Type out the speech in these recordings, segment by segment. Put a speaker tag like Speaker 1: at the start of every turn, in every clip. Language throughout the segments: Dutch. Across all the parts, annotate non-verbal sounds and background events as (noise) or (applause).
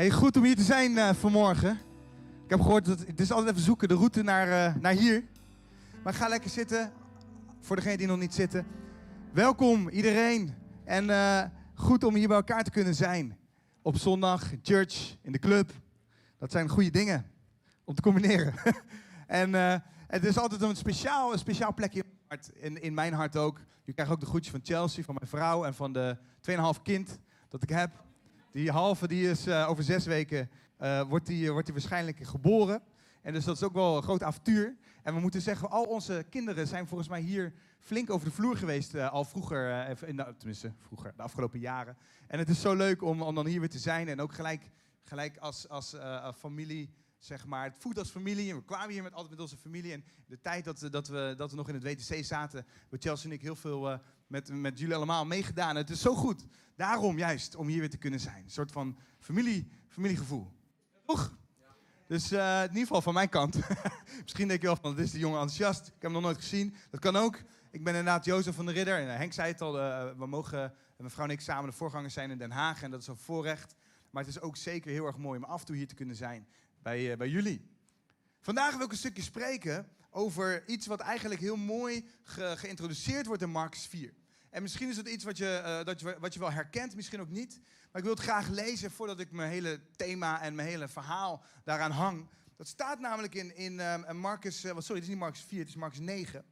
Speaker 1: Hey, goed om hier te zijn uh, vanmorgen. Ik heb gehoord dat het is altijd even zoeken, de route naar, uh, naar hier. Maar ga lekker zitten. Voor degenen die nog niet zitten. Welkom iedereen. En uh, goed om hier bij elkaar te kunnen zijn. Op zondag, in church, in de club. Dat zijn goede dingen om te combineren. (laughs) en het is altijd een speciaal, een speciaal plekje in, in mijn hart ook. Je krijgt ook de groetjes van Chelsea, van mijn vrouw en van de 2,5 kind dat ik heb. Die halve die is uh, over zes weken uh, wordt, die, wordt die waarschijnlijk geboren. En dus dat is ook wel een groot avontuur. En we moeten zeggen, al onze kinderen zijn volgens mij hier flink over de vloer geweest. Al vroeger, in tenminste vroeger, de afgelopen jaren. En het is zo leuk om, om dan hier weer te zijn. En ook gelijk, gelijk als, als familie zeg maar. Het voelt als familie en we kwamen hier met, altijd met onze familie. En de tijd dat, dat, we, dat we nog in het WTC zaten, hebben Chelsea en ik heel veel met, met jullie allemaal meegedaan. Het is zo goed. Daarom juist, om hier weer te kunnen zijn. Een soort van familie, familiegevoel. Toch? Dus uh, in ieder geval van mijn kant. (laughs) Misschien denk je wel van, dit is de jongen enthousiast. Ik heb hem nog nooit gezien. Dat kan ook. Ik ben inderdaad Jozef van der Ridder. En Henk zei het al, uh, we mogen, mijn vrouw en ik, samen de voorgangers zijn in Den Haag. En dat is een voorrecht. Maar het is ook zeker heel erg mooi om af en toe hier te kunnen zijn bij, bij jullie. Vandaag wil ik een stukje spreken over iets wat eigenlijk heel mooi ge geïntroduceerd wordt in Marcus 4. En misschien is het iets wat je, uh, dat je, wat je wel herkent, misschien ook niet. Maar ik wil het graag lezen voordat ik mijn hele thema en mijn hele verhaal daaraan hang. Dat staat namelijk in, in uh, Marcus, uh, sorry, het is niet Marcus 4, het is Marcus 9.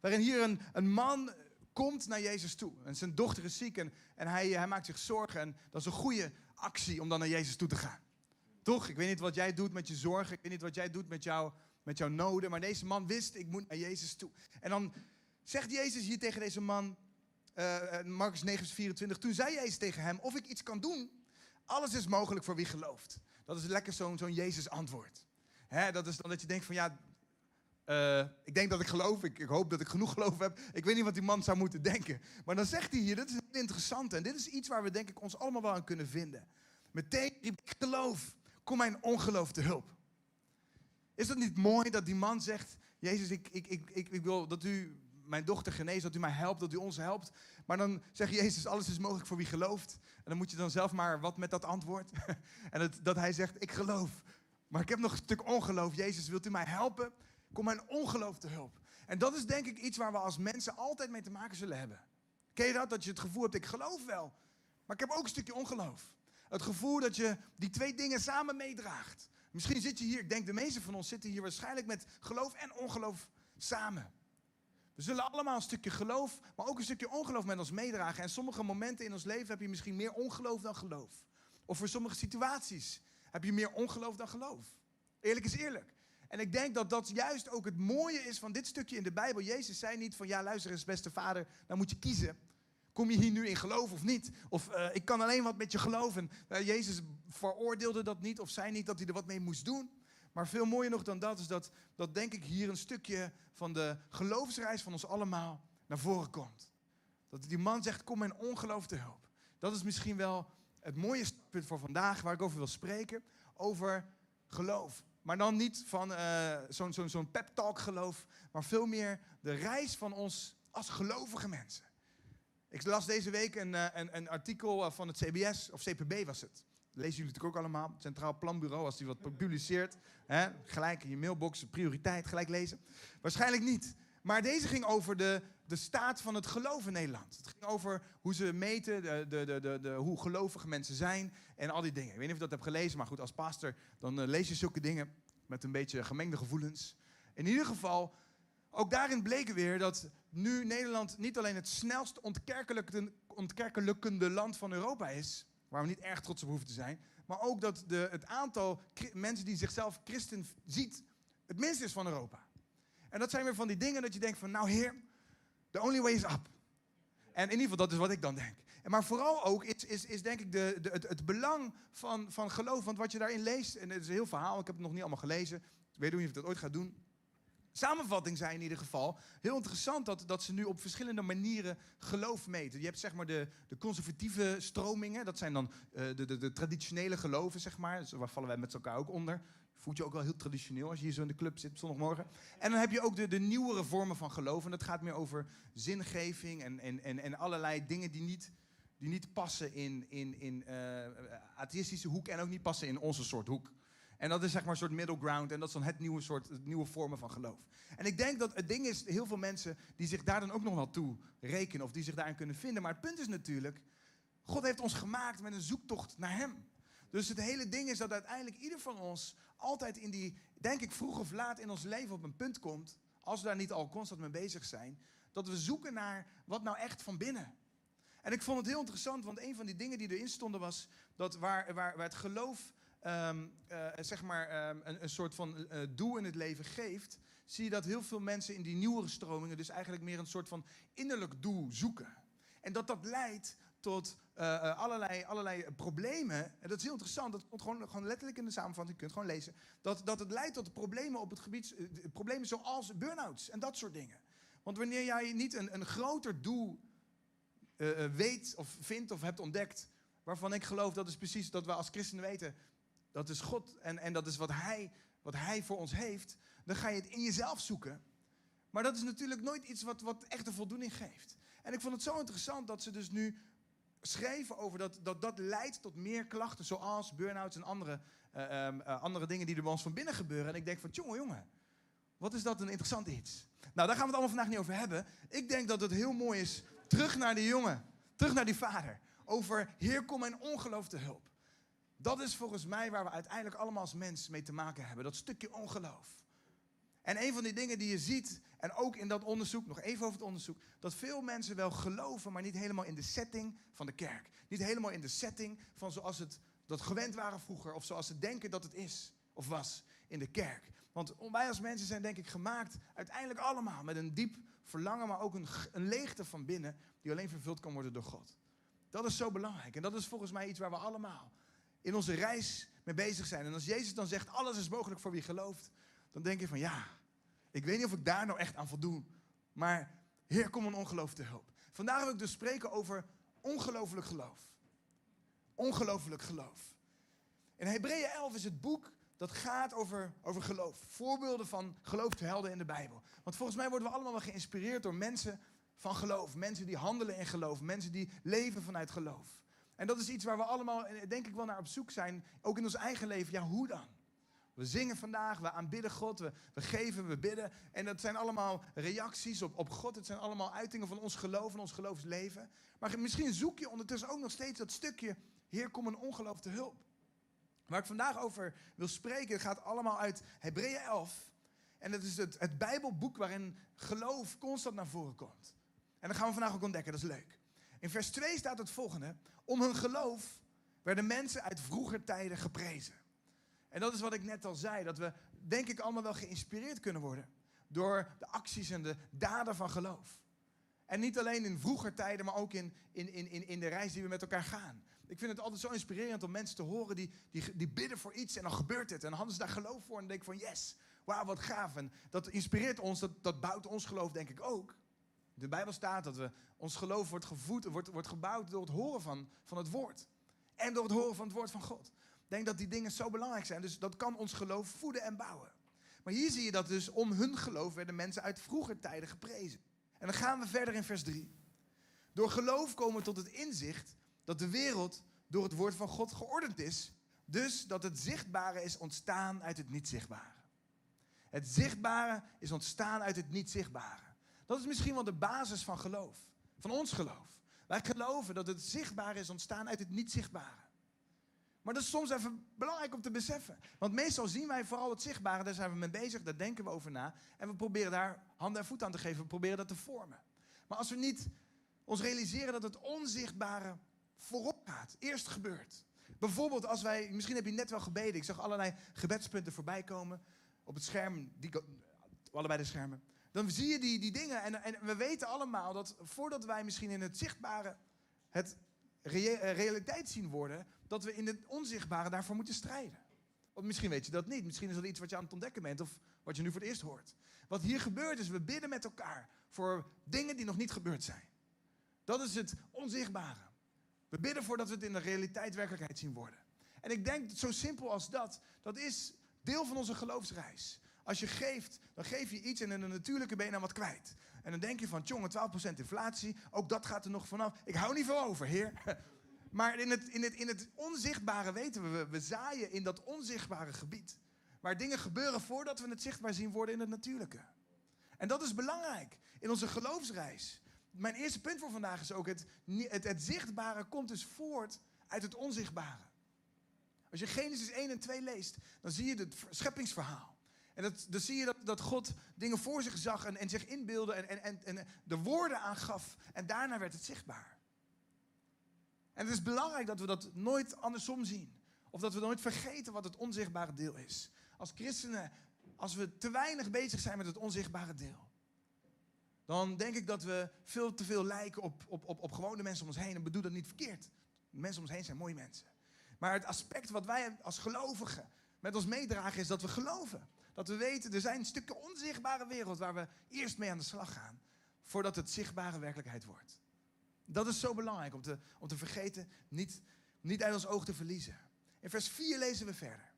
Speaker 1: Waarin hier een, een man komt naar Jezus toe. En zijn dochter is ziek en, en hij, hij maakt zich zorgen. En dat is een goede actie om dan naar Jezus toe te gaan. Toch? Ik weet niet wat jij doet met je zorgen. Ik weet niet wat jij doet met, jou, met jouw noden. Maar deze man wist, ik moet naar Jezus toe. En dan zegt Jezus hier tegen deze man, uh, Marcus 9, 24. Toen zei Jezus tegen hem, of ik iets kan doen. Alles is mogelijk voor wie gelooft. Dat is lekker zo'n Jezus antwoord. Dat is dan dat je denkt van ja, uh, ik denk dat ik geloof. Ik, ik, hoop dat ik genoeg geloof heb. Ik weet niet wat die man zou moeten denken. Maar dan zegt hij hier, dit is interessant. En dit is iets waar we denk ik ons allemaal wel aan kunnen vinden. Meteen riep ik geloof kom mijn ongeloof te hulp. Is het niet mooi dat die man zegt, Jezus, ik, ik, ik, ik wil dat u mijn dochter geneest, dat u mij helpt, dat u ons helpt. Maar dan zegt Jezus, alles is mogelijk voor wie gelooft. En dan moet je dan zelf maar wat met dat antwoord. (laughs) en het, dat hij zegt, ik geloof. Maar ik heb nog een stuk ongeloof. Jezus, wilt u mij helpen? Kom mijn ongeloof te hulp. En dat is denk ik iets waar we als mensen altijd mee te maken zullen hebben. Ken je dat? Dat je het gevoel hebt, ik geloof wel. Maar ik heb ook een stukje ongeloof. Het gevoel dat je die twee dingen samen meedraagt. Misschien zit je hier, ik denk de meeste van ons zitten hier waarschijnlijk met geloof en ongeloof samen. We zullen allemaal een stukje geloof, maar ook een stukje ongeloof met ons meedragen. En sommige momenten in ons leven heb je misschien meer ongeloof dan geloof. Of voor sommige situaties heb je meer ongeloof dan geloof. Eerlijk is eerlijk. En ik denk dat dat juist ook het mooie is van dit stukje in de Bijbel. Jezus zei niet van ja, luister eens beste vader, dan moet je kiezen. Kom je hier nu in geloof of niet? Of uh, ik kan alleen wat met je geloven. Uh, Jezus veroordeelde dat niet of zei niet dat hij er wat mee moest doen. Maar veel mooier nog dan dat is dat, dat denk ik hier een stukje van de geloofsreis van ons allemaal naar voren komt. Dat die man zegt, kom mijn ongeloof te hulp. Dat is misschien wel het mooie punt voor vandaag waar ik over wil spreken. Over geloof. Maar dan niet van uh, zo'n zo'n pep talk geloof. Maar veel meer de reis van ons als gelovige mensen. Ik las deze week een, eh, een, een artikel eh, van het CBS, of CPB was het. Lezen jullie natuurlijk ook allemaal. Het Centraal Planbureau, als die wat publiceert. Hè, gelijk in je mailbox, prioriteit, gelijk lezen. Waarschijnlijk niet. Maar deze ging over de, de staat van het geloof in Nederland. Het ging over hoe ze meten, de, de, de, hoe gelovige mensen zijn en al die dingen. Ik weet niet of je dat hebt gelezen, maar goed, als pastor dan uh, lees je zulke dingen met een beetje gemengde gevoelens. In ieder geval, ook daarin bleek weer dat nu Nederland niet alleen het snelst ontkerkelijkende land van Europa is, waar we niet erg trots op hoeven te zijn, maar ook dat de, het aantal mensen die zichzelf christen ziet, het minst is van Europa. En dat zijn weer van die dingen dat je denkt van, nou heer, the only way is up. En in ieder geval, dat is wat ik dan denk. Maar vooral ook is, is, is denk ik de, de, het, belang van, van geloof. Want wat je daarin leest, en het is een heel verhaal, ik heb het nog niet allemaal gelezen. Ik weet niet of je dat ooit gaat doen samenvatting zijn in ieder geval. Heel interessant dat, dat ze nu op verschillende manieren geloof meten. Je hebt zeg maar de, de conservatieve stromingen. Dat zijn dan uh, de, de, de, traditionele geloven, zeg maar. Dus waar vallen wij met elkaar ook onder. Voelt je ook wel heel traditioneel als je hier zo in de club zit zondagmorgen. En dan heb je ook de, de nieuwere vormen van geloof. En dat gaat meer over zingeving en, en, en, en allerlei dingen die niet die niet passen in, in, in uh, atheïstische hoek en ook niet passen in onze soort hoek. En dat is zeg maar een soort middle ground en dat is dan het nieuwe soort, het nieuwe vormen van geloof. En ik denk dat het ding is, heel veel mensen die zich daar dan ook nog wel toe rekenen of die zich daarin kunnen vinden. Maar het punt is natuurlijk, God heeft ons gemaakt met een zoektocht naar Hem. Dus het hele ding is dat uiteindelijk ieder van ons altijd in die, denk ik, vroeg of laat in ons leven op een punt komt, als we daar niet al constant mee bezig zijn, dat we zoeken naar wat nou echt van binnen. En ik vond het heel interessant, want een van die dingen die erin stonden was dat waar, waar, waar het geloof um, zeg maar um, een, een, soort van uh, doel in het leven geeft, zie je dat heel veel mensen in die nieuwere stromingen dus eigenlijk meer een soort van innerlijk doel zoeken. En dat dat leidt tot uh, allerlei, allerlei problemen. En dat is heel interessant. Dat komt gewoon, gewoon letterlijk in de samenvatting. Je kunt gewoon lezen. Dat, dat het leidt tot problemen op het gebied. problemen zoals burn-outs en dat soort dingen. Want wanneer jij niet een, een groter doel weet of vindt of hebt ontdekt. Waarvan ik geloof dat is precies dat we als christenen weten. Dat is God en, en dat is wat hij, wat hij voor ons heeft. Dan ga je het in jezelf zoeken. Maar dat is natuurlijk nooit iets wat, wat echt een voldoening geeft. En ik vond het zo interessant dat ze dus nu schreven over dat dat, dat leidt tot meer klachten, zoals burn-outs en andere, uh, uh, andere dingen die er bij ons van binnen gebeuren. En ik denk van, jongen, jongen, wat is dat een interessant iets. Nou, daar gaan we het allemaal vandaag niet over hebben. Ik denk dat het heel mooi is, terug naar die jongen, terug naar die vader. Over, hier komt mijn ongeloof te hulp. Dat is volgens mij waar we uiteindelijk allemaal als mens mee te maken hebben. Dat stukje ongeloof. En een van die dingen die je ziet, en ook in dat onderzoek, nog even over het onderzoek, dat veel mensen wel geloven, maar niet helemaal in de setting van de kerk. Niet helemaal in de setting van zoals het dat gewend waren vroeger, of zoals ze denken dat het is of was in de kerk. Want wij als mensen zijn denk ik gemaakt uiteindelijk allemaal met een diep verlangen, maar ook een, een leegte van binnen, die alleen vervuld kan worden door God. Dat is zo belangrijk. En dat is volgens mij iets waar we allemaal in onze reis mee bezig zijn. En als Jezus dan zegt, alles is mogelijk voor wie gelooft, dan denk je van ja, ik weet niet of ik daar nou echt aan voldoen. Maar Heer, kom een ongeloof te hulp. Vandaag wil ik dus spreken over ongelooflijk geloof. Ongelooflijk geloof. In Hebreeën 11 is het boek dat gaat over, over geloof. Voorbeelden van geloofshelden in de Bijbel. Want volgens mij worden we allemaal wel geïnspireerd door mensen van geloof. Mensen die handelen in geloof. Mensen die leven vanuit geloof. En dat is iets waar we allemaal, eh, denk ik, wel naar op zoek zijn. Ook in ons eigen leven. Ja, hoe dan? We zingen vandaag, we aanbidden God, we, we geven, we bidden. En dat zijn allemaal reacties op, op God. Het zijn allemaal uitingen van ons geloof en ons geloofsleven. Maar misschien zoek je ondertussen ook nog steeds dat stukje... Heer, kom een ongeloof te hulp. Waar ik vandaag over wil spreken, gaat allemaal uit Hebreeën 11. En dat is het, het Bijbelboek waarin geloof constant naar voren komt. En dat gaan we vandaag ook ontdekken, dat is leuk. In vers 2 staat het volgende. Om hun geloof werden mensen uit vroeger tijden geprezen. En dat is wat ik net al zei, dat we denk ik allemaal wel geïnspireerd kunnen worden door de acties en de daden van geloof. En niet alleen in vroeger tijden, maar ook in, in, in, in de reis die we met elkaar gaan. Ik vind het altijd zo inspirerend om mensen te horen die, die, die bidden voor iets en dan gebeurt het. En dan hadden ze daar geloof voor en denk ik van yes, wauw wat gaaf. En dat inspireert ons, dat, dat bouwt ons geloof denk ik ook. De Bijbel staat dat we, ons geloof wordt gevoed, wordt, wordt gebouwd door het horen van, van het woord. En door het horen van het woord van God. Ik denk dat die dingen zo belangrijk zijn. Dus dat kan ons geloof voeden en bouwen. Maar hier zie je dat dus om hun geloof werden mensen uit vroeger tijden geprezen. En dan gaan we verder in vers 3. Door geloof komen we tot het inzicht dat de wereld door het woord van God geordend is. Dus dat het zichtbare is ontstaan uit het niet zichtbare. Het zichtbare is ontstaan uit het niet zichtbare. Dat is misschien wel de basis van geloof. Van ons geloof. Wij geloven dat het zichtbare is ontstaan uit het niet zichtbare. Maar dat is soms even belangrijk om te beseffen. Want meestal zien wij vooral het zichtbare, daar zijn we mee bezig, daar denken we over na. En we proberen daar handen en voeten aan te geven, we proberen dat te vormen. Maar als we niet ons realiseren dat het onzichtbare voorop gaat, eerst gebeurt. Bijvoorbeeld als wij, misschien heb je net wel gebeden, ik zag allerlei gebedspunten voorbij komen op het scherm, die, allebei de schermen. Dan zie je die, die dingen en, en we weten allemaal dat voordat wij misschien in het zichtbare het eh, realiteit zien worden, dat we in het onzichtbare daarvoor moeten strijden. Of misschien weet je dat niet. Misschien is dat iets wat je aan het ontdekken bent of wat je nu voor het eerst hoort. Wat hier gebeurt is, we bidden met elkaar voor dingen die nog niet gebeurd zijn. Dat is het onzichtbare. We bidden voordat we het in de realiteit werkelijkheid zien worden. En ik denk dat zo simpel als dat, dat is deel van onze geloofsreis. Als je geeft, dan geef je iets en in de natuurlijke ben je dan wat kwijt. En dan denk je van, jongen, 12% inflatie, ook dat gaat er nog vanaf. Ik hou niet veel over, heer. (laughs) Maar in het, in het, in het onzichtbare weten we, we zaaien in dat onzichtbare gebied. Waar dingen gebeuren voordat we het zichtbaar zien worden in het natuurlijke. En dat is belangrijk in onze geloofsreis. Mijn eerste punt voor vandaag is ook: het, het, het zichtbare komt dus voort uit het onzichtbare. Als je Genesis 1 en 2 leest, dan zie je het scheppingsverhaal. En dat, dan zie je dat, dat God dingen voor zich zag en, en zich inbeelde en, en, en, en de woorden aangaf. En daarna werd het zichtbaar. En het is belangrijk dat we dat nooit andersom zien. Of dat we nooit vergeten wat het onzichtbare deel is. Als christenen, als we te weinig bezig zijn met het onzichtbare deel. Dan denk ik dat we veel te veel lijken op, op, op, op gewone mensen om ons heen. En bedoel dat niet verkeerd. Mensen om ons heen zijn mooie mensen. Maar het aspect wat wij als gelovigen met ons meedragen is dat we geloven. Dat we weten, er zijn stukken onzichtbare wereld waar we eerst mee aan de slag gaan. Voordat het zichtbare werkelijkheid wordt. Dat is zo belangrijk om te, om te vergeten, niet, niet uit ons oog te verliezen. In vers 4 lezen we verder.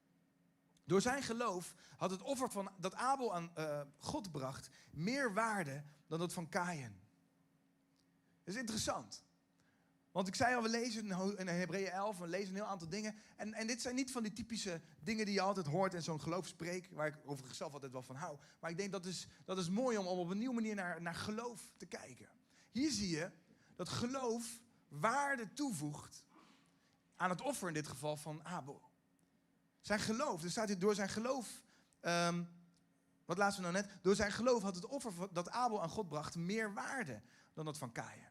Speaker 1: Door zijn geloof had het offer van, dat Abel aan uh, God bracht meer waarde dan dat van Kain. Dat is interessant. Want ik zei al, we lezen in Hebreeën 11, we lezen een heel aantal dingen. En, en dit zijn niet van die typische dingen die je altijd hoort in zo'n geloofspreek, waar ik over zelf altijd wel van hou. Maar ik denk dat is, dat is mooi om, om op een nieuwe manier naar, naar geloof te kijken. Hier zie je dat geloof waarde toevoegt aan het offer in dit geval van Abel. Zijn geloof, er staat hier door zijn geloof, um, wat laatst we nou net, door zijn geloof had het offer dat Abel aan God bracht meer waarde dan dat van Kain.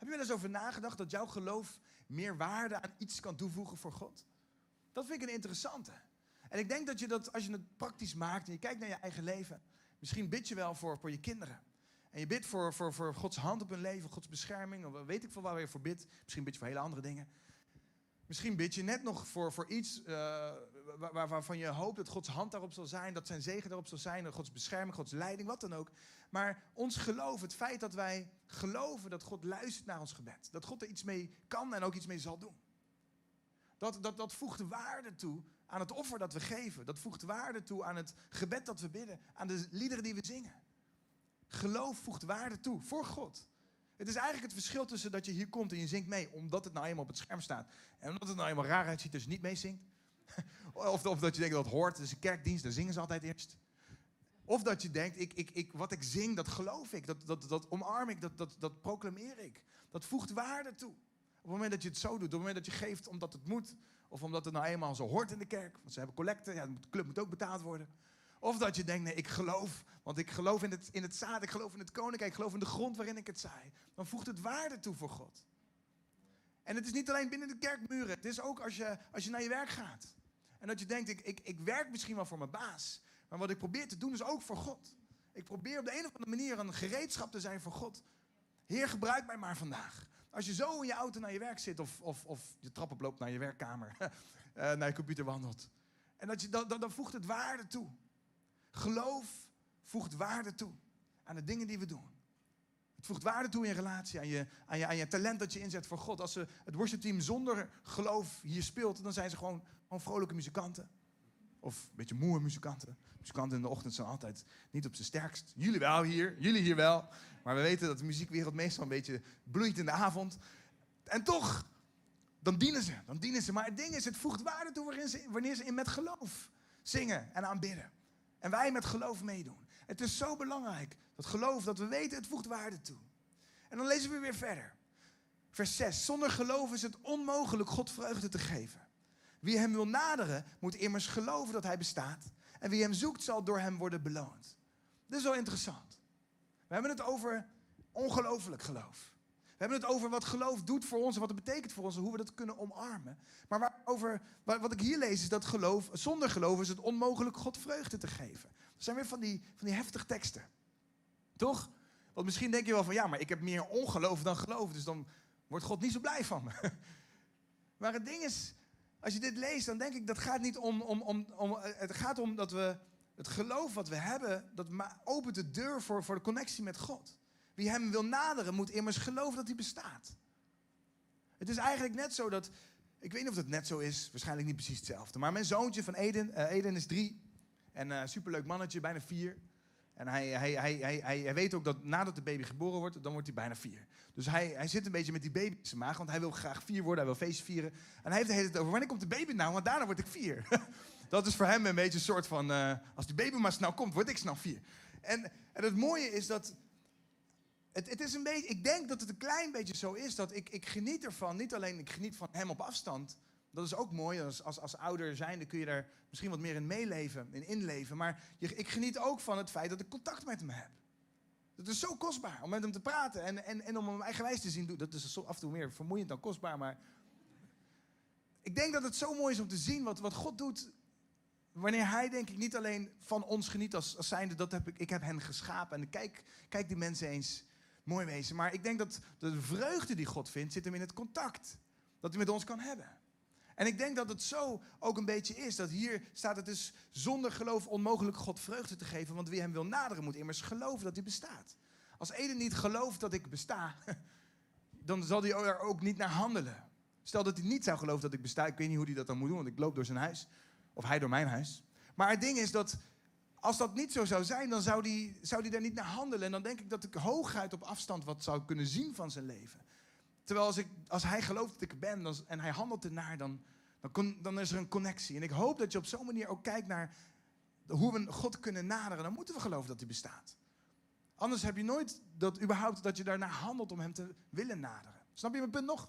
Speaker 1: Heb je wel eens over nagedacht dat jouw geloof meer waarde aan iets kan toevoegen voor God? Dat vind ik een interessante. En ik denk dat je dat, als je het praktisch maakt en je kijkt naar je eigen leven, misschien bid je wel voor, voor je kinderen. En je bidt voor, voor, voor Gods hand op hun leven, Gods bescherming, of weet ik veel waar je voor bidt. Misschien bid je voor hele andere dingen. Misschien bid je net nog voor, voor iets uh, waar, waarvan je hoopt dat Gods hand daarop zal zijn, dat zijn zegen daarop zal zijn, Gods bescherming, Gods leiding, wat dan ook. Maar ons geloof, het feit dat wij geloven dat God luistert naar ons gebed, dat God er iets mee kan en ook iets mee zal doen. Dat, dat, dat voegt waarde toe aan het offer dat we geven. Dat voegt waarde toe aan het gebed dat we bidden, aan de liederen die we zingen. Geloof voegt waarde toe voor God. Het is eigenlijk het verschil tussen dat je hier komt en je zingt mee, omdat het nou eenmaal op het scherm staat. En omdat het nou eenmaal raar uitziet je niet meezingt. (laughs) Of, of dat je denkt dat hoort, is een kerkdienst, daar zingen ze altijd eerst. Of dat je denkt, ik, ik, ik, wat ik zing, dat geloof ik, dat, dat, dat omarm ik, dat, dat, dat proclameer ik. Dat voegt waarde toe. Op het moment dat je het zo doet, op het moment dat je geeft omdat het moet, of omdat het nou eenmaal zo hoort in de kerk, want ze hebben collecten, ja, de club moet ook betaald worden. Of dat je denkt, nee, ik geloof, want ik geloof in het, in het zaad, ik geloof in het koninkrijk, ik geloof in de grond waarin ik het zaai. Dan voegt het waarde toe voor God. En het is niet alleen binnen de kerkmuren, het is ook als je, als je naar je werk gaat. En dat je denkt, ik, ik, ik werk misschien wel voor mijn baas, maar wat ik probeer te doen is ook voor God. Ik probeer op de een of andere manier een gereedschap te zijn voor God. Heer, gebruik mij maar vandaag. Als je zo in je auto naar je werk zit of, of, of je trap oploopt naar je werkkamer, uh, (laughs) naar je computer wandelt. En dat je, dan, dan voegt het waarde toe. Geloof voegt waarde toe aan de dingen die we doen. Het voegt waarde toe in relatie, aan je, aan je, aan je talent dat je inzet voor God. Als ze het worshipteam zonder geloof hier speelt, dan zijn ze gewoon, gewoon vrolijke muzikanten. Of een beetje moe muzikanten. Muzikanten in de ochtend zijn altijd niet op zijn sterkst. Jullie wel hier, jullie hier wel. Maar we weten dat de muziekwereld meestal een beetje bloeit in de avond. En toch, dan dienen ze, dan dienen ze. Maar het ding is, het voegt waarde toe wanneer ze in met geloof zingen en aanbidden. En wij met geloof meedoen. Het is zo belangrijk, dat geloof, dat we weten, het voegt waarde toe. En dan lezen we weer verder. Vers 6. Zonder geloof is het onmogelijk God vreugde te geven. Wie hem wil naderen, moet immers geloven dat hij bestaat. En wie hem zoekt, zal door hem worden beloond. Dit is wel interessant. We hebben het over ongelooflijk geloof. We hebben het over wat geloof doet voor ons en wat het betekent voor ons en hoe we dat kunnen omarmen. Maar wat ik hier lees is dat geloof, zonder geloof is het onmogelijk God vreugde te geven. Dat zijn weer van die, van die heftige teksten. Toch? Want misschien denk je wel van ja, maar ik heb meer ongeloof dan geloof, dus dan wordt God niet zo blij van me. (laughs) Maar het ding is, als je dit leest, dan denk ik dat gaat niet om, om, om, om het gaat om dat we het geloof wat we hebben, dat opent de deur voor, voor de connectie met God. Wie hem wil naderen, moet immers geloven dat hij bestaat. Het is eigenlijk net zo dat. Ik weet niet of het net zo is, waarschijnlijk niet precies hetzelfde. Maar mijn zoontje van Eden, uh, Eden is drie. En uh, superleuk mannetje, bijna vier. En hij, hij, hij, hij, hij, weet ook dat nadat de baby geboren wordt, dan wordt hij bijna vier. Dus hij, hij zit een beetje met die baby in zijn maag, want hij wil graag vier worden, hij wil feestje vieren. En hij heeft de hele tijd over, wanneer komt de baby nou? Want daarna word ik vier. (laughs) dat is voor hem een beetje een soort van, uh, als die baby maar snel komt, word ik snel vier. En, en het mooie is dat, het, het is een beetje, ik denk dat het een klein beetje zo is, dat ik, ik geniet ervan, niet alleen ik geniet van hem op afstand, dat is ook mooi. Als, als, als ouder zijnde kun je daar misschien wat meer in meeleven, in inleven. Maar je, ik geniet ook van het feit dat ik contact met hem heb. Het is zo kostbaar om met hem te praten en, en, en om hem eigenwijs te zien doen. Dat is af en toe meer vermoeiend dan kostbaar. Maar ik denk dat het zo mooi is om te zien wat, wat God doet. Wanneer hij, denk ik, niet alleen van ons geniet als, als zijnde, dat heb ik, ik heb hen geschapen. En kijk, kijk die mensen eens mooi wezen. Maar ik denk dat de vreugde die God vindt, zit hem in het contact. Dat hij met ons kan hebben. En ik denk dat het zo ook een beetje is. Dat hier staat het is zonder geloof onmogelijk God vreugde te geven. Want wie hem wil naderen moet immers geloven dat hij bestaat. Als Eden niet gelooft dat ik besta, (laughs) dan zal hij er ook niet naar handelen. Stel dat hij niet zou geloven dat ik besta. Ik weet niet hoe hij dat dan moet doen, want ik loop door zijn huis. Of hij door mijn huis. Maar het ding is dat als dat niet zo zou zijn, dan zou hij zou die daar niet naar handelen. En dan denk ik dat ik hooguit op afstand wat zou kunnen zien van zijn leven. Terwijl als, ik, als hij gelooft dat ik ben dan, en hij handelt ernaar, dan, dan, dan is er een connectie. En ik hoop dat je op zo'n manier ook kijkt naar hoe we God kunnen naderen. Dan moeten we geloven dat hij bestaat. Anders heb je nooit dat, überhaupt dat je daarnaar handelt om hem te willen naderen. Snap je mijn punt nog?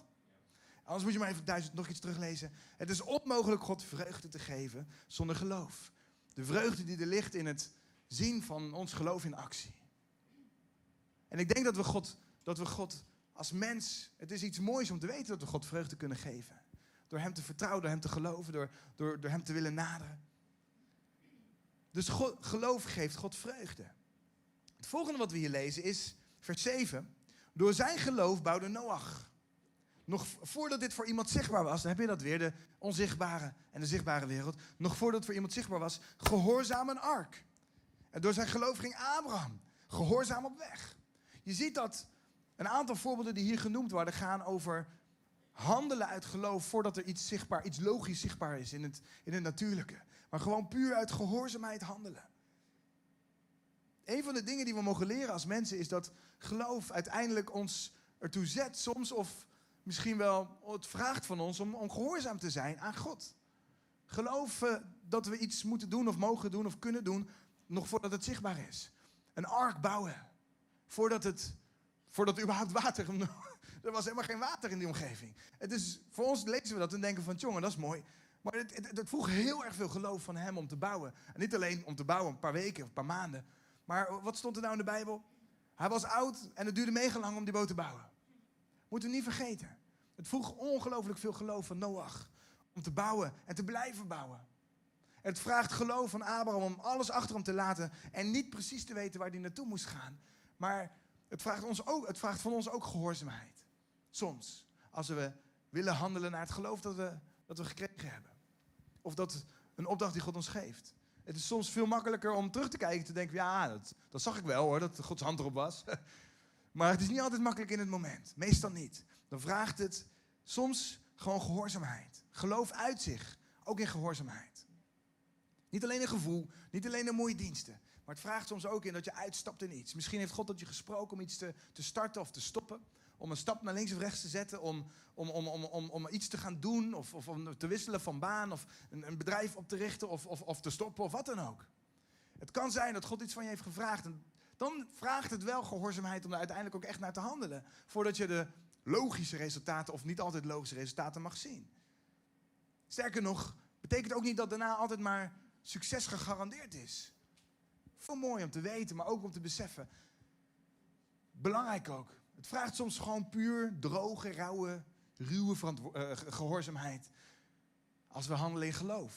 Speaker 1: Anders moet je maar even duizend nog iets teruglezen. Het is onmogelijk God vreugde te geven zonder geloof. De vreugde die er ligt in het zien van ons geloof in actie. En ik denk dat we God, dat we God als mens, het is iets moois om te weten dat we God vreugde kunnen geven. Door Hem te vertrouwen, door Hem te geloven, door, door, door Hem te willen naderen. Dus God, geloof geeft God vreugde. Het volgende wat we hier lezen is vers 7. Door zijn geloof bouwde Noach. Nog voordat dit voor iemand zichtbaar was, dan heb je dat weer, de onzichtbare en de zichtbare wereld. Nog voordat het voor iemand zichtbaar was, gehoorzaam een ark. En door zijn geloof ging Abraham gehoorzaam op weg. Je ziet dat een aantal voorbeelden die hier genoemd worden gaan over handelen uit geloof voordat er iets zichtbaar, iets logisch zichtbaar is in het, in het natuurlijke. Maar gewoon puur uit gehoorzaamheid handelen. Een van de dingen die we mogen leren als mensen is dat geloof uiteindelijk ons ertoe zet soms of misschien wel het vraagt van ons om, om gehoorzaam te zijn aan God. Geloven dat we iets moeten doen of mogen doen of kunnen doen nog voordat het zichtbaar is. Een ark bouwen voordat het Voordat überhaupt water. (laughs) er was helemaal geen water in die omgeving. Het is, voor ons lezen we dat en denken van, jongen, dat is mooi. Maar het, het, het, vroeg heel erg veel geloof van hem om te bouwen. En niet alleen om te bouwen, een paar weken of een paar maanden. Maar wat stond er nou in de Bijbel? Hij was oud en het duurde mega lang om die boot te bouwen. Moeten we niet vergeten. Het vroeg ongelooflijk veel geloof van Noach. Om te bouwen en te blijven bouwen. Het vraagt geloof van Abraham om alles achter hem te laten. En niet precies te weten waar hij naartoe moest gaan. Maar het vraagt, ons ook, het vraagt van ons ook gehoorzaamheid. Soms, als we willen handelen naar het geloof dat we, dat we gekregen hebben. Of dat een opdracht die God ons geeft. Het is soms veel makkelijker om terug te kijken en te denken: ja, dat, dat zag ik wel hoor, dat Gods hand erop was. (laughs) maar het is niet altijd makkelijk in het moment. Meestal niet. Dan vraagt het soms gewoon gehoorzaamheid. Geloof uit zich, ook in gehoorzaamheid. Niet alleen een gevoel, niet alleen een mooie diensten, maar het vraagt soms ook in dat je uitstapt in iets. Misschien heeft God tot je gesproken om iets te, te starten of te stoppen. Om een stap naar links of rechts te zetten. Om, om, om, om, om, om iets te gaan doen. Of, of om te wisselen van baan. Of een, een bedrijf op te richten. Of, of, of te stoppen of wat dan ook. Het kan zijn dat God iets van je heeft gevraagd. En dan vraagt het wel gehoorzaamheid om er uiteindelijk ook echt naar te handelen. Voordat je de logische resultaten of niet altijd logische resultaten mag zien. Sterker nog, betekent ook niet dat daarna altijd maar succes gegarandeerd is. Veel mooi om te weten, maar ook om te beseffen. Belangrijk ook. Het vraagt soms gewoon puur droge, rauwe, ruwe uh, gehoorzaamheid. Als we handelen in geloof.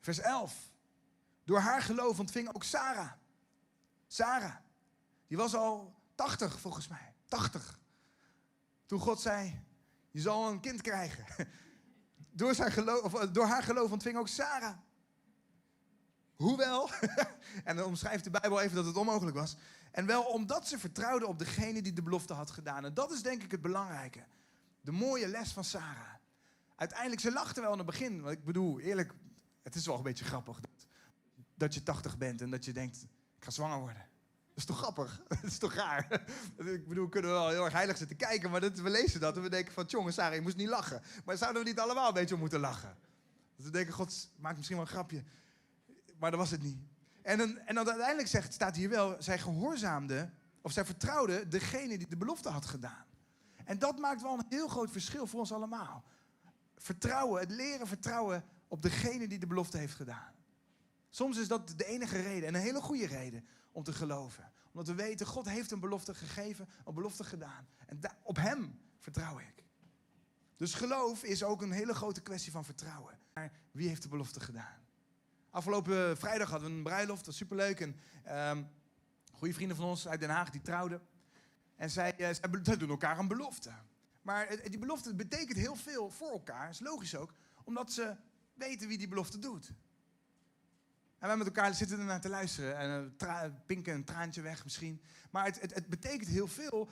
Speaker 1: Vers 11. Door haar geloof ontving ook Sarah. Sarah. Die was al 80 volgens mij. 80. Toen God zei: Je zal een kind krijgen. (laughs) Door, zijn geloof, of, eh, door haar geloof ontving ook Sarah. Hoewel, (laughs) en dan omschrijft de Bijbel even dat het onmogelijk was. En wel omdat ze vertrouwde op degene die de belofte had gedaan. En dat is denk ik het belangrijke. De mooie les van Sarah. Uiteindelijk, ze lachte wel in het begin. Want ik bedoel, eerlijk, het is wel een beetje grappig. dat je 80 bent en dat je denkt, ik ga zwanger worden. Dat is toch grappig? (laughs) Dat is toch raar? (laughs) Ik bedoel, kunnen we wel heel erg heilig zitten kijken, maar we lezen dat en we denken van, jongen, Sarah, je moest niet lachen. Maar zouden we niet allemaal een beetje om moeten lachen? We denken, God maakt misschien wel een grapje. Maar dat was het niet. En dan, en dan uiteindelijk zegt, staat hier wel, zij gehoorzaamde, of zij vertrouwde degene die de belofte had gedaan. En dat maakt wel een heel groot verschil voor ons allemaal. Vertrouwen, het leren vertrouwen op degene die de belofte heeft gedaan. Soms is dat de enige reden, en een hele goede reden, om te geloven. Omdat we weten, God heeft een belofte gegeven, een belofte gedaan. En op Hem vertrouw ik. Dus geloof is ook een hele grote kwestie van vertrouwen. Maar wie heeft de belofte gedaan? Afgelopen vrijdag hadden we een bruiloft, dat was superleuk. En um, goede vrienden van ons uit Den Haag, die trouwden. En zij, uh, zij doen elkaar een belofte. Maar die belofte betekent heel veel voor elkaar, is logisch ook. Omdat ze weten wie die belofte doet. En wij met elkaar zitten ernaar te luisteren. En uh, pinken een traantje weg misschien. Maar het, het, het betekent heel veel.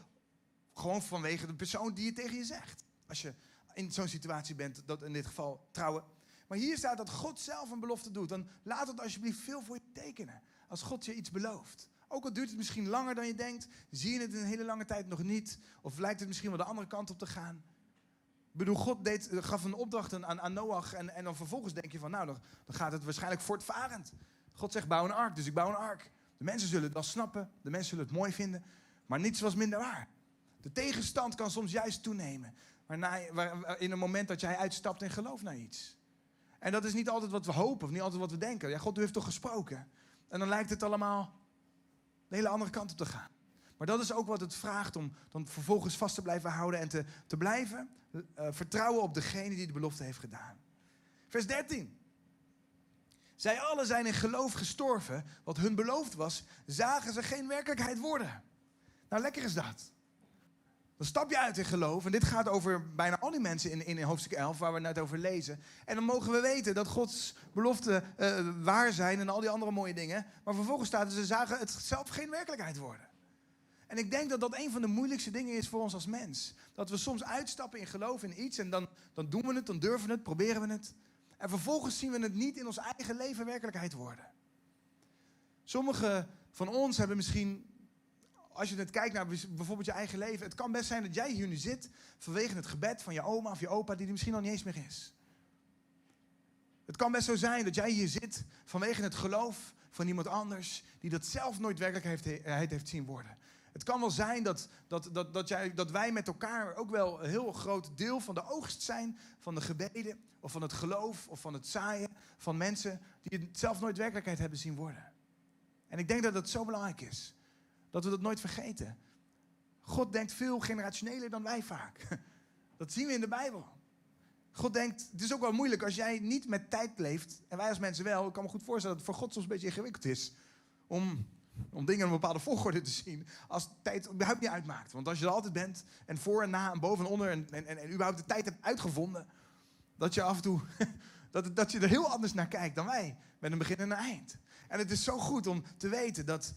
Speaker 1: Gewoon vanwege de persoon die je tegen je zegt. Als je in zo'n situatie bent, dat in dit geval trouwen. Maar hier staat dat God zelf een belofte doet. Dan laat het alsjeblieft veel voor je tekenen. Als God je iets belooft. Ook al duurt het misschien langer dan je denkt, zie je het een hele lange tijd nog niet. Of lijkt het misschien wel de andere kant op te gaan. Ik bedoel, God deed, gaf een opdracht aan, aan Noach en, en dan vervolgens denk je van, nou, dan, gaat het waarschijnlijk voortvarend. God zegt, bouw een ark, dus ik bouw een ark. De mensen zullen het wel snappen, de mensen zullen het mooi vinden, maar niets was minder waar. De tegenstand kan soms juist toenemen. Waar, in een moment dat jij uitstapt en gelooft naar iets. En dat is niet altijd wat we hopen of niet altijd wat we denken. Ja, God u heeft toch gesproken? En dan lijkt het allemaal de hele andere kant op te gaan. Maar dat is ook wat het vraagt om dan vervolgens vast te blijven houden en te, te blijven uh, vertrouwen op degene die de belofte heeft gedaan. Vers 13. Zij allen zijn in geloof gestorven. Wat hun beloofd was, zagen ze geen werkelijkheid worden. Nou, lekker is dat. Dan stap je uit in geloof. En dit gaat over bijna al die mensen in, in hoofdstuk 11, waar we net over lezen. En dan mogen we weten dat Gods beloften uh, waar zijn en al die andere mooie dingen. Maar vervolgens staat er, ze zagen het zelf geen werkelijkheid worden. En ik denk dat dat een van de moeilijkste dingen is voor ons als mens. Dat we soms uitstappen in geloof in iets en dan, dan doen we het, dan durven we het, proberen we het. En vervolgens zien we het niet in ons eigen leven werkelijkheid worden. Sommigen van ons hebben misschien, als je het kijkt naar bijvoorbeeld je eigen leven, het kan best zijn dat jij hier nu zit vanwege het gebed van je oma of je opa die er misschien al niet eens meer is. Het kan best zo zijn dat jij hier zit vanwege het geloof van iemand anders die dat zelf nooit werkelijkheid heeft zien worden. Het kan wel zijn dat, dat, dat, dat, jij, dat wij met elkaar ook wel een heel groot deel van de oogst zijn van de gebeden, of van het geloof, of van het zaaien van mensen die het zelf nooit werkelijkheid hebben zien worden. En ik denk dat het zo belangrijk is, dat we dat nooit vergeten. God denkt veel generationeler dan wij vaak. (laughs) Dat zien we in de Bijbel. God denkt, het is ook wel moeilijk als jij niet met tijd leeft, en wij als mensen wel, ik kan me goed voorstellen dat het voor God soms een beetje ingewikkeld is om om dingen in een bepaalde volgorde te zien. Als tijd überhaupt niet uitmaakt. Want als je er altijd bent. En voor en na en boven en onder. En, en, en, en überhaupt de tijd hebt uitgevonden. Dat je af en toe. (laughs) Dat, dat je er heel anders naar kijkt dan wij. Met een begin en een eind. En het is zo goed om te weten dat.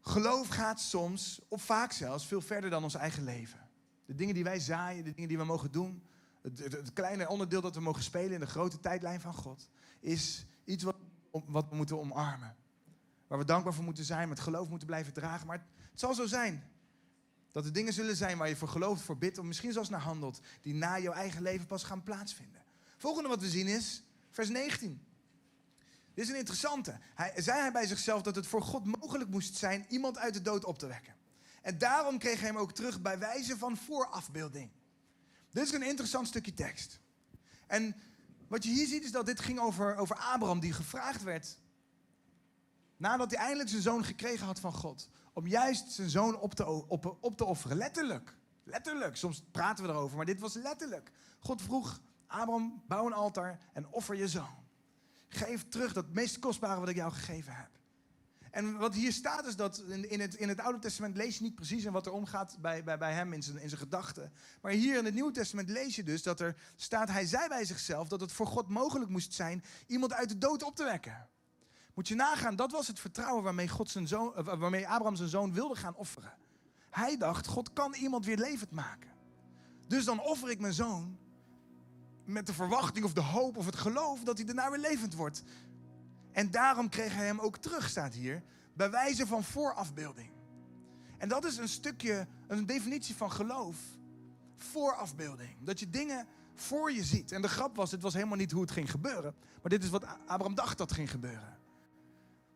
Speaker 1: Geloof gaat soms, of vaak zelfs, veel verder dan ons eigen leven. De dingen die wij zaaien, de dingen die we mogen doen. Het, het, het kleine onderdeel dat we mogen spelen in de grote tijdlijn van God. Is iets wat, wat we moeten omarmen. Waar we dankbaar voor moeten zijn, met geloof moeten blijven dragen. Maar het, zal zo zijn dat er dingen zullen zijn waar je voor gelooft, voor bidt, of misschien zelfs naar handelt, die na jouw eigen leven pas gaan plaatsvinden. Volgende wat we zien is vers 19. Dit is een interessante. Hij, zei hij bij zichzelf dat het voor God mogelijk moest zijn iemand uit de dood op te wekken. En daarom kreeg hij hem ook terug bij wijze van voorafbeelding. Dit is een interessant stukje tekst. En wat je hier ziet is dat dit ging over, over Abraham die gevraagd werd Nadat hij eindelijk zijn zoon gekregen had van God. Om juist zijn zoon op te, op, op te offeren. Letterlijk. Letterlijk. Soms praten we erover, maar dit was letterlijk. God vroeg, Abraham, bouw een altaar en offer je zoon. Geef terug dat meest kostbare wat ik jou gegeven heb. En wat hier staat is dat in, het, in het Oude Testament lees je niet precies wat er omgaat bij, bij, bij hem in zijn, in zijn gedachten. Maar hier in het Nieuwe Testament lees je dus dat er staat, hij zei bij zichzelf dat het voor God mogelijk moest zijn iemand uit de dood op te wekken. Moet je nagaan, dat was het vertrouwen waarmee, God zijn zoon, eh, waarmee Abraham zijn zoon wilde gaan offeren. Hij dacht, God kan iemand weer levend maken. Dus dan offer ik mijn zoon met de verwachting of de hoop of het geloof dat hij daarna weer levend wordt. En daarom kreeg hij hem ook terug, staat hier, bij wijze van voorafbeelding. En dat is een stukje, een definitie van geloof. Voorafbeelding. Dat je dingen voor je ziet. En de grap was, het was helemaal niet hoe het ging gebeuren. Maar dit is wat Abraham dacht dat ging gebeuren.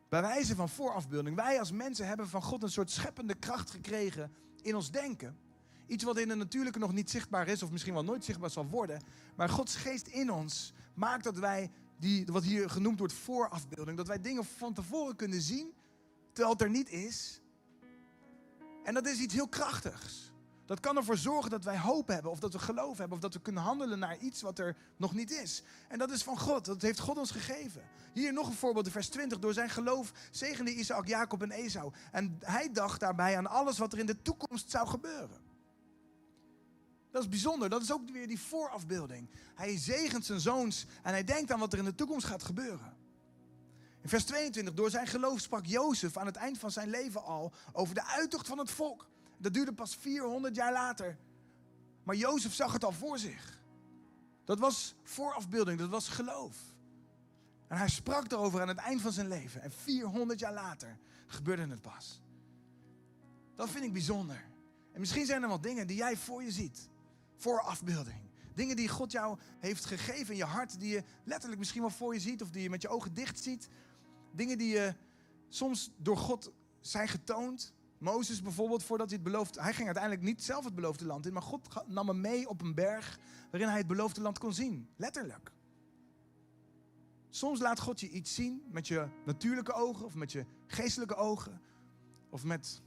Speaker 1: Bij wijze van voorafbeelding. Wij als mensen hebben van God een soort scheppende kracht gekregen in ons denken. Iets wat in de natuurlijke nog niet zichtbaar is, of misschien wel nooit zichtbaar zal worden. Maar Gods geest in ons maakt dat wij, die, wat hier genoemd wordt voorafbeelding, dat wij dingen van tevoren kunnen zien, terwijl het er niet is. En dat is iets heel krachtigs. Dat kan ervoor zorgen dat wij hoop hebben, of dat we geloof hebben, of dat we kunnen handelen naar iets wat er nog niet is. En dat is van God, dat heeft God ons gegeven. Hier nog een voorbeeld, vers 20. Door zijn geloof zegende Isaac, Jacob en Esau. En hij dacht daarbij aan alles wat er in de toekomst zou gebeuren. Dat is bijzonder, dat is ook weer die voorafbeelding. Hij zegent zijn zoons en hij denkt aan wat er in de toekomst gaat gebeuren. In vers 22, door zijn geloof sprak Jozef aan het eind van zijn leven al over de uittocht van het volk. Dat duurde pas 400 jaar later. Maar Jozef zag het al voor zich. Dat was voorafbeelding, dat was geloof. En hij sprak erover aan het eind van zijn leven. En 400 jaar later gebeurde het pas. Dat vind ik bijzonder. En misschien zijn er wel dingen die jij voor je ziet. Voorafbeelding. Dingen die God jou heeft gegeven in je hart, die je letterlijk misschien wel voor je ziet of die je met je ogen dicht ziet. Dingen die je soms door God zijn getoond. Mozes bijvoorbeeld, voordat hij het beloofde... Hij ging uiteindelijk niet zelf het beloofde land in, maar God nam hem mee op een berg waarin hij het beloofde land kon zien. Letterlijk. Soms laat God je iets zien met je natuurlijke ogen of met je geestelijke ogen. Of met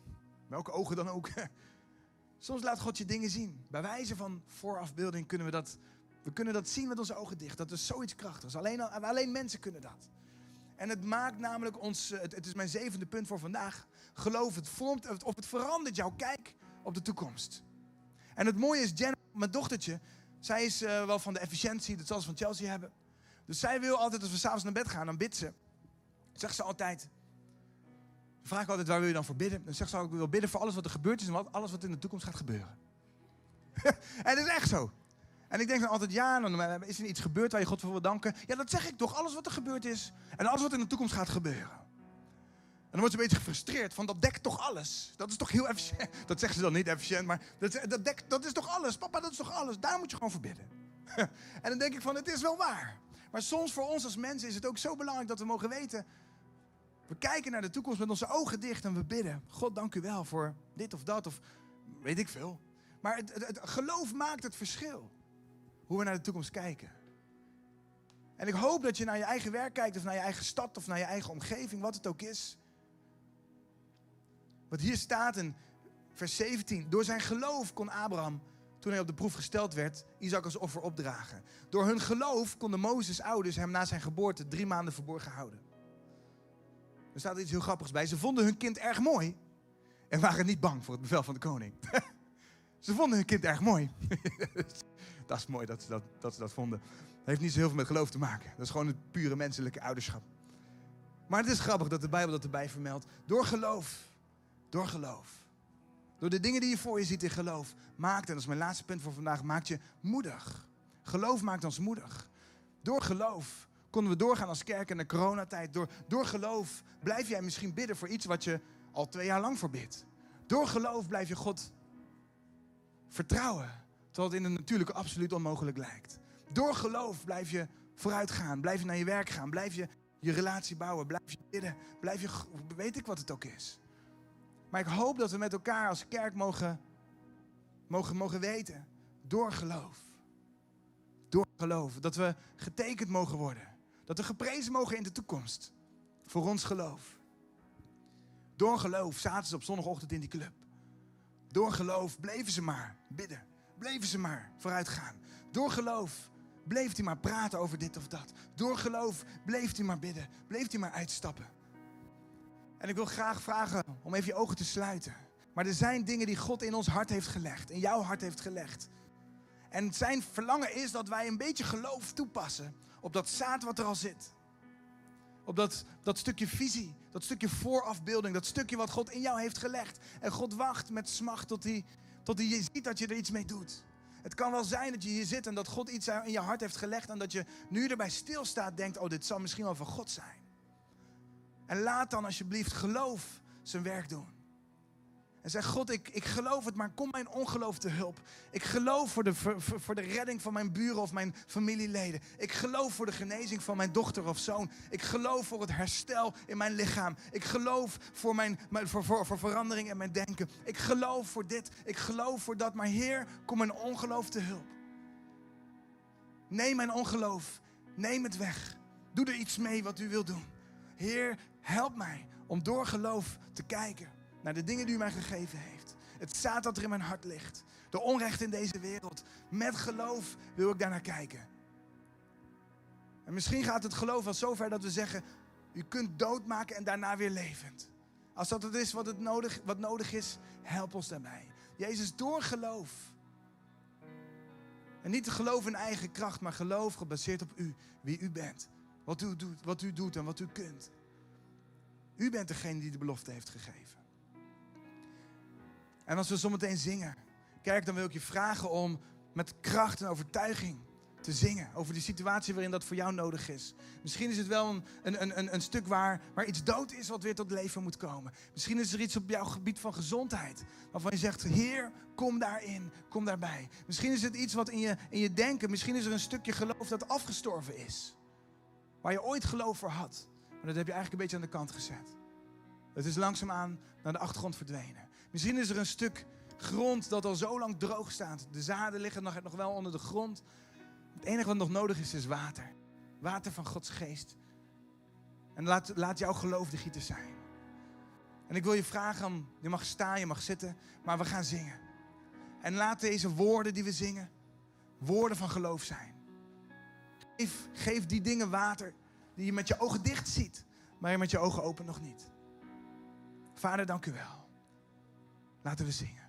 Speaker 1: welke ogen dan ook. (laughs) Soms laat God je dingen zien. Bij wijze van voorafbeelding kunnen we dat, we kunnen dat zien met onze ogen dicht. Dat is zoiets krachtigs. Alleen, alleen mensen kunnen dat. En het maakt namelijk ons, het, het is mijn zevende punt voor vandaag. Geloof, het vormt of het verandert jouw kijk op de toekomst. En het mooie is, Jen, mijn dochtertje, zij is uh, wel van de efficiëntie, dat zal ze van Chelsea hebben. Dus zij wil altijd, als we s'avonds naar bed gaan, dan bidt ze. Zegt ze altijd, vraag ik altijd, waar wil je dan voor bidden? Dan zegt ze, ik wil bidden voor alles wat er gebeurd is en alles wat in de toekomst gaat gebeuren. (laughs) en dat is echt zo. En ik denk dan altijd, ja, dan is er iets gebeurd waar je God voor wil danken. Ja, dat zeg ik toch, alles wat er gebeurd is. En alles wat in de toekomst gaat gebeuren. En dan wordt ze een beetje gefrustreerd van, dat dekt toch alles? Dat is toch heel efficiënt? (laughs) Dat zeggen ze dan niet efficiënt, maar dat, dat, dekt, dat is toch alles? Papa, dat is toch alles? Daar moet je gewoon voor bidden. (laughs) en dan denk ik van, het is wel waar. Maar soms voor ons als mensen is het ook zo belangrijk dat we mogen weten... We kijken naar de toekomst met onze ogen dicht en we bidden. God, dank u wel voor dit of dat of weet ik veel. Maar het, geloof maakt het verschil. Hoe we naar de toekomst kijken. En ik hoop dat je naar je eigen werk kijkt of naar je eigen stad of naar je eigen omgeving, wat het ook is. Wat hier staat in vers 17. Door zijn geloof kon Abraham, toen hij op de proef gesteld werd, Isaac als offer opdragen. Door hun geloof konden Mozes' ouders hem na zijn geboorte drie maanden verborgen houden. Er staat iets heel grappigs bij. Ze vonden hun kind erg mooi en waren niet bang voor het bevel van de koning. (laughs) ze vonden hun kind erg mooi. (laughs) dat is mooi dat ze dat, dat ze dat vonden. Heeft niet zo heel veel met geloof te maken. Dat is gewoon het pure menselijke ouderschap. Maar het is grappig dat de Bijbel dat erbij vermeldt. Door geloof. Door geloof. Door de dingen die je voor je ziet in geloof. Maakt, en dat is mijn laatste punt voor vandaag, maakt je moedig. Geloof maakt ons moedig. Door geloof konden we doorgaan als kerk in de coronatijd. Door, door geloof blijf jij misschien bidden voor iets wat je al twee jaar lang voorbidt. Door geloof blijf je God vertrouwen. Terwijl het in de natuurlijke absoluut onmogelijk lijkt. Door geloof blijf je vooruit gaan. Blijf je naar je werk gaan. Blijf je je relatie bouwen. Blijf je bidden. Blijf je, weet ik wat het ook is. Maar ik hoop dat we met elkaar als kerk mogen, mogen, mogen weten. Door geloof. Door geloof. Dat we getekend mogen worden. Dat we geprezen mogen in de toekomst. Voor ons geloof. Door geloof zaten ze op zondagochtend in die club. Door geloof bleven ze maar bidden. Bleven ze maar vooruit gaan. Door geloof bleef hij maar praten over dit of dat. Door geloof bleef hij maar bidden. Bleef hij maar uitstappen. En ik wil graag vragen om even je ogen te sluiten. Maar er zijn dingen die God in ons hart heeft gelegd. In jouw hart heeft gelegd. En zijn verlangen is dat wij een beetje geloof toepassen op dat zaad wat er al zit. Op dat, dat stukje visie, dat stukje voorafbeelding, dat stukje wat God in jou heeft gelegd. En God wacht met smacht tot hij, tot hij ziet dat je er iets mee doet. Het kan wel zijn dat je hier zit en dat God iets in je hart heeft gelegd en dat je nu erbij stilstaat denkt, oh dit zal misschien wel van God zijn. En laat dan alsjeblieft geloof zijn werk doen. En zeg, God, ik, ik geloof het, maar kom mijn ongeloof te hulp. Ik geloof voor de, voor, voor de redding van mijn buren of mijn familieleden. Ik geloof voor de genezing van mijn dochter of zoon. Ik geloof voor het herstel in mijn lichaam. Ik geloof voor, mijn, voor, voor, voor verandering in mijn denken. Ik geloof voor dit, ik geloof voor dat. Maar Heer, kom mijn ongeloof te hulp. Neem mijn ongeloof, neem het weg. Doe er iets mee wat u wilt doen. Heer, help mij om door geloof te kijken naar de dingen die u mij gegeven heeft. Het zaad dat er in mijn hart ligt. De onrecht in deze wereld. Met geloof wil ik daar naar kijken. En misschien gaat het geloof al zover dat we zeggen: U kunt doodmaken en daarna weer levend. Als dat het is wat, het nodig, wat nodig is, help ons daarbij. Jezus, door geloof. En niet te geloof in eigen kracht, maar geloof gebaseerd op u, wie u bent. Wat u doet, wat u doet en wat u kunt. U bent degene die de belofte heeft gegeven. En als we zometeen zingen, kerk, dan wil ik je vragen om met kracht en overtuiging te zingen over die situatie waarin dat voor jou nodig is. Misschien is het wel een, een, een, een stuk waar, waar iets dood is wat weer tot leven moet komen. Misschien is er iets op jouw gebied van gezondheid waarvan je zegt, Heer, kom daarin, kom daarbij. Misschien is het iets wat in je, in je denken, misschien is er een stukje geloof dat afgestorven is. Waar je ooit geloof voor had. Maar dat heb je eigenlijk een beetje aan de kant gezet. Het is langzaamaan naar de achtergrond verdwenen. Misschien is er een stuk grond dat al zo lang droog staat. De zaden liggen nog, wel onder de grond. Het enige wat nog nodig is, is water. Water van Gods geest. En laat, laat jouw geloof de gieter zijn. En ik wil je vragen, je mag staan, je mag zitten, maar we gaan zingen. En laat deze woorden die we zingen, woorden van geloof zijn. Geef, geef die dingen water die je met je ogen dicht ziet, maar je met je ogen open nog niet. Vader, dank u wel. Laten we zingen.